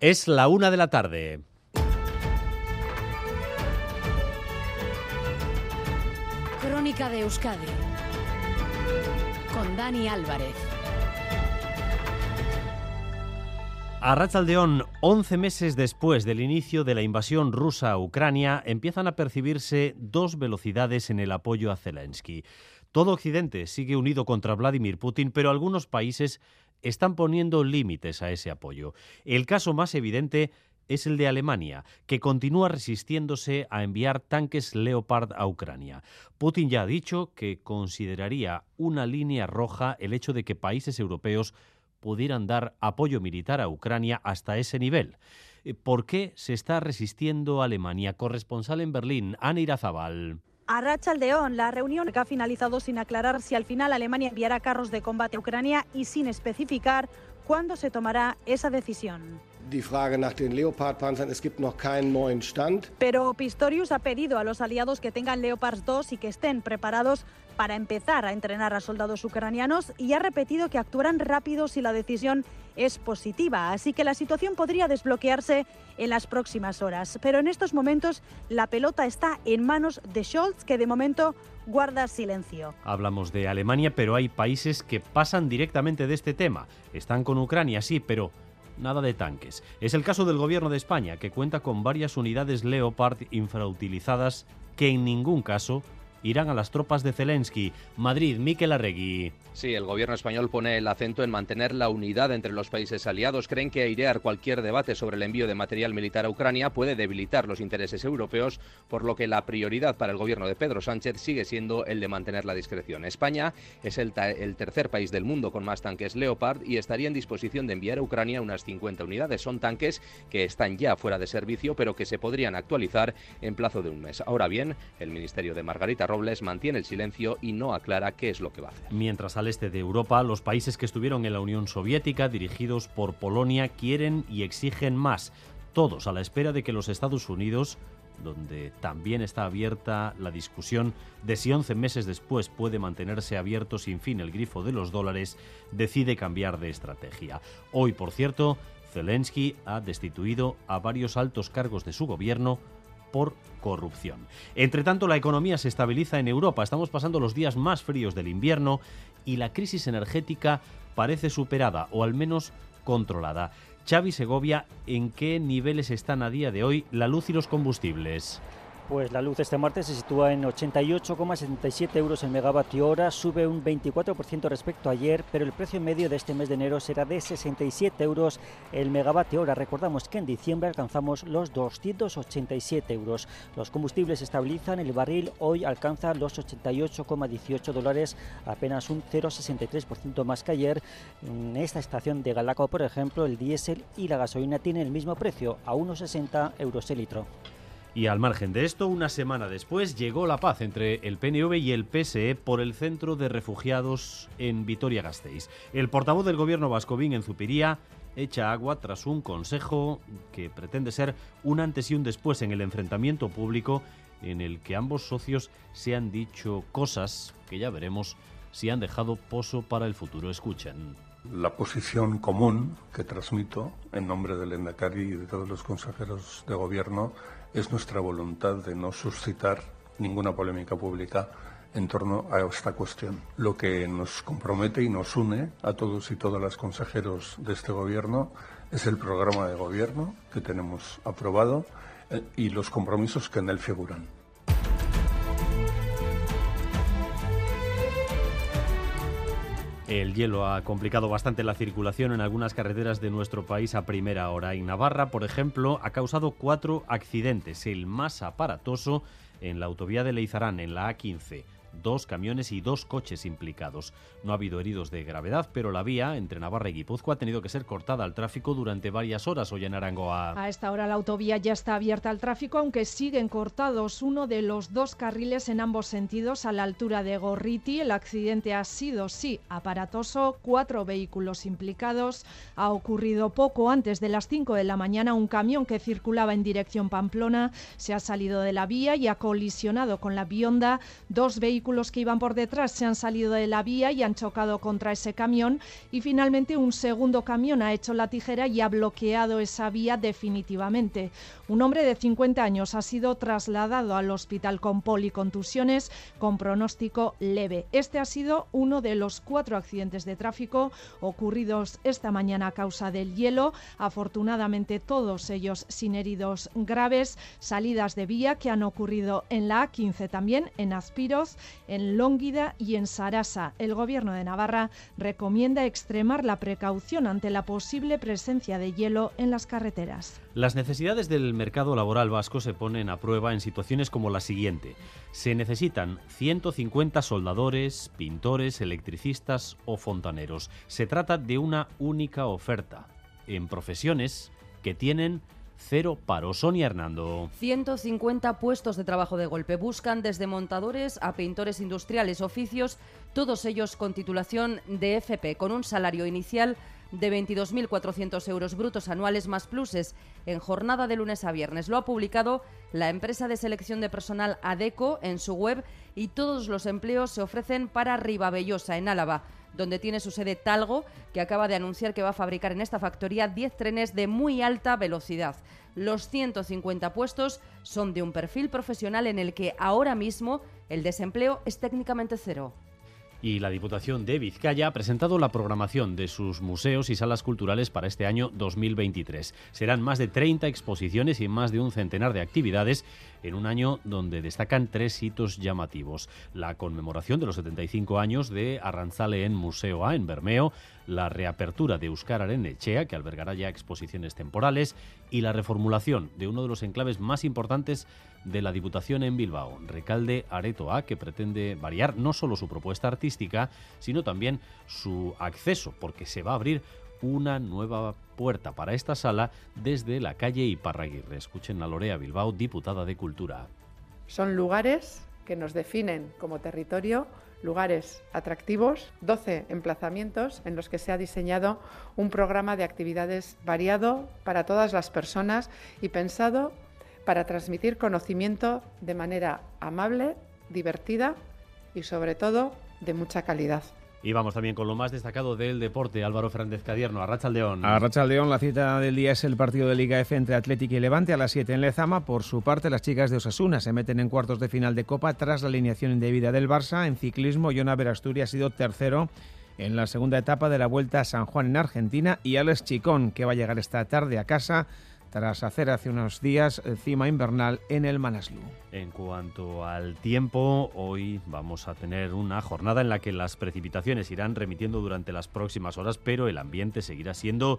Es la una de la tarde. Crónica de Euskadi con Dani Álvarez. A Rachaldeón, 11 meses después del inicio de la invasión rusa a Ucrania, empiezan a percibirse dos velocidades en el apoyo a Zelensky. Todo Occidente sigue unido contra Vladimir Putin, pero algunos países están poniendo límites a ese apoyo. El caso más evidente es el de Alemania, que continúa resistiéndose a enviar tanques Leopard a Ucrania. Putin ya ha dicho que consideraría una línea roja el hecho de que países europeos pudieran dar apoyo militar a Ucrania hasta ese nivel. ¿Por qué se está resistiendo Alemania? Corresponsal en Berlín, Ana Irazabal. A Rachaldeón, la reunión que ha finalizado sin aclarar si al final Alemania enviará carros de combate a Ucrania y sin especificar cuándo se tomará esa decisión. Die Frage nach den Leopard-Panzern, es gibt noch keinen neuen Stand. Pero Pistorius ha pedido a los aliados que tengan Leopards 2 y que estén preparados para empezar a entrenar a soldados ucranianos y ha repetido que actuarán rápido si la decisión es positiva. Así que la situación podría desbloquearse en las próximas horas. Pero en estos momentos la pelota está en manos de Scholz, que de momento guarda silencio. Hablamos de Alemania, pero hay países que pasan directamente de este tema. Están con Ucrania, sí, pero nada de tanques. Es el caso del gobierno de España, que cuenta con varias unidades Leopard infrautilizadas que en ningún caso irán a las tropas de Zelensky. Madrid, Miquel Arregui. Sí, el gobierno español pone el acento en mantener la unidad entre los países aliados. Creen que airear cualquier debate sobre el envío de material militar a Ucrania puede debilitar los intereses europeos, por lo que la prioridad para el gobierno de Pedro Sánchez sigue siendo el de mantener la discreción. España es el, el tercer país del mundo con más tanques Leopard y estaría en disposición de enviar a Ucrania unas 50 unidades. Son tanques que están ya fuera de servicio, pero que se podrían actualizar en plazo de un mes. Ahora bien, el ministerio de Margarita Robles mantiene el silencio y no aclara qué es lo que va a hacer. Mientras al este de Europa, los países que estuvieron en la Unión Soviética, dirigidos por Polonia, quieren y exigen más, todos a la espera de que los Estados Unidos donde también está abierta la discusión de si 11 meses después puede mantenerse abierto sin fin el grifo de los dólares, decide cambiar de estrategia. Hoy, por cierto, Zelensky ha destituido a varios altos cargos de su gobierno por corrupción. Entre tanto, la economía se estabiliza en Europa. Estamos pasando los días más fríos del invierno y la crisis energética parece superada o al menos controlada. Xavi Segovia, ¿en qué niveles están a día de hoy la luz y los combustibles? Pues la luz este martes se sitúa en 88,77 euros el megavatio hora, sube un 24% respecto a ayer, pero el precio medio de este mes de enero será de 67 euros el megavatio hora. Recordamos que en diciembre alcanzamos los 287 euros. Los combustibles se estabilizan, el barril hoy alcanza los 88,18 dólares, apenas un 0,63% más que ayer. En esta estación de Galaco, por ejemplo, el diésel y la gasolina tienen el mismo precio, a 1,60 euros el litro. Y al margen de esto, una semana después llegó la paz entre el PNV y el PSE por el centro de refugiados en Vitoria-Gasteiz. El portavoz del gobierno vascovín en Zupiría echa agua tras un consejo que pretende ser un antes y un después en el enfrentamiento público en el que ambos socios se han dicho cosas que ya veremos si han dejado pozo para el futuro. Escuchen. La posición común que transmito en nombre del Endacari y de todos los consejeros de gobierno es nuestra voluntad de no suscitar ninguna polémica pública en torno a esta cuestión. Lo que nos compromete y nos une a todos y todas las consejeros de este gobierno es el programa de gobierno que tenemos aprobado eh, y los compromisos que en él figuran. El hielo ha complicado bastante la circulación en algunas carreteras de nuestro país a primera hora. En Navarra, por ejemplo, ha causado cuatro accidentes. El más aparatoso en la autovía de Leizarán, en la A15 dos camiones y dos coches implicados. No ha habido heridos de gravedad, pero la vía entre Navarra y Guipúzcoa ha tenido que ser cortada al tráfico durante varias horas hoy en Arangoa. A esta hora la autovía ya está abierta al tráfico, aunque siguen cortados uno de los dos carriles en ambos sentidos a la altura de Gorriti. El accidente ha sido, sí, aparatoso, cuatro vehículos implicados. Ha ocurrido poco antes de las 5 de la mañana. Un camión que circulaba en dirección Pamplona se ha salido de la vía y ha colisionado con la Bionda dos vehículos vehículos que iban por detrás se han salido de la vía y han chocado contra ese camión y finalmente un segundo camión ha hecho la tijera y ha bloqueado esa vía definitivamente. Un hombre de 50 años ha sido trasladado al hospital con policontusiones con pronóstico leve. Este ha sido uno de los cuatro accidentes de tráfico ocurridos esta mañana a causa del hielo. Afortunadamente todos ellos sin heridos graves. Salidas de vía que han ocurrido en la A15 también, en Aspiroz, en Lónguida y en Sarasa. El Gobierno de Navarra recomienda extremar la precaución ante la posible presencia de hielo en las carreteras. Las necesidades del mercado laboral vasco se ponen a prueba en situaciones como la siguiente. Se necesitan 150 soldadores, pintores, electricistas o fontaneros. Se trata de una única oferta en profesiones que tienen cero paro. Sonia Hernando. 150 puestos de trabajo de golpe. Buscan desde montadores a pintores industriales, oficios, todos ellos con titulación de FP, con un salario inicial de 22.400 euros brutos anuales más pluses en jornada de lunes a viernes. Lo ha publicado la empresa de selección de personal ADECO en su web y todos los empleos se ofrecen para Ribabellosa, en Álava, donde tiene su sede Talgo, que acaba de anunciar que va a fabricar en esta factoría 10 trenes de muy alta velocidad. Los 150 puestos son de un perfil profesional en el que ahora mismo el desempleo es técnicamente cero y la Diputación de Vizcaya ha presentado la programación de sus museos y salas culturales para este año 2023. Serán más de 30 exposiciones y más de un centenar de actividades en un año donde destacan tres hitos llamativos. La conmemoración de los 75 años de Arranzale en Museo A en Bermeo, la reapertura de Euskar Arenechea, que albergará ya exposiciones temporales, y la reformulación de uno de los enclaves más importantes de la Diputación en Bilbao, Recalde Areto A, que pretende variar no solo su propuesta artística, sino también su acceso, porque se va a abrir una nueva puerta para esta sala desde la calle Iparraguirre. Escuchen a Lorea Bilbao, diputada de Cultura. Son lugares que nos definen como territorio, lugares atractivos, 12 emplazamientos en los que se ha diseñado un programa de actividades variado para todas las personas y pensado para transmitir conocimiento de manera amable, divertida y sobre todo de mucha calidad. Y vamos también con lo más destacado del deporte, Álvaro Fernández Cadierno, a León. A León, la cita del día es el partido de Liga F entre Atlético y Levante a las 7 en Lezama. Por su parte, las chicas de Osasuna se meten en cuartos de final de Copa tras la alineación indebida del Barça. En ciclismo, Jona Verasturi ha sido tercero en la segunda etapa de la Vuelta a San Juan en Argentina y Alex Chicón, que va a llegar esta tarde a casa tras hacer hace unos días cima invernal en el Manaslu. En cuanto al tiempo, hoy vamos a tener una jornada en la que las precipitaciones irán remitiendo durante las próximas horas, pero el ambiente seguirá siendo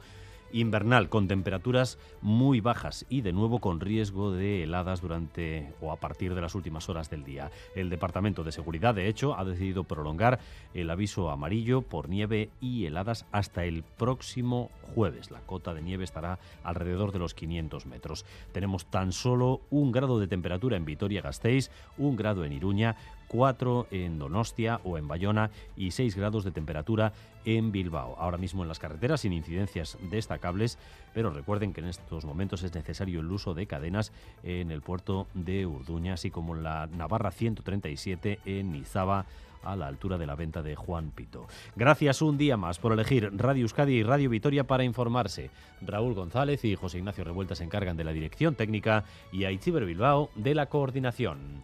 invernal con temperaturas muy bajas y de nuevo con riesgo de heladas durante o a partir de las últimas horas del día. El Departamento de Seguridad, de hecho, ha decidido prolongar el aviso amarillo por nieve y heladas hasta el próximo jueves. La cota de nieve estará alrededor de los 500 metros. Tenemos tan solo un grado de temperatura en Vitoria-Gasteiz, un grado en Iruña, 4 en Donostia o en Bayona y 6 grados de temperatura en Bilbao. Ahora mismo en las carreteras sin incidencias destacables, pero recuerden que en estos momentos es necesario el uso de cadenas en el puerto de Urduña, así como en la Navarra 137 en Izaba a la altura de la venta de Juan Pito. Gracias un día más por elegir Radio Euskadi y Radio Vitoria para informarse. Raúl González y José Ignacio Revuelta se encargan de la dirección técnica y Aitziber Bilbao de la coordinación.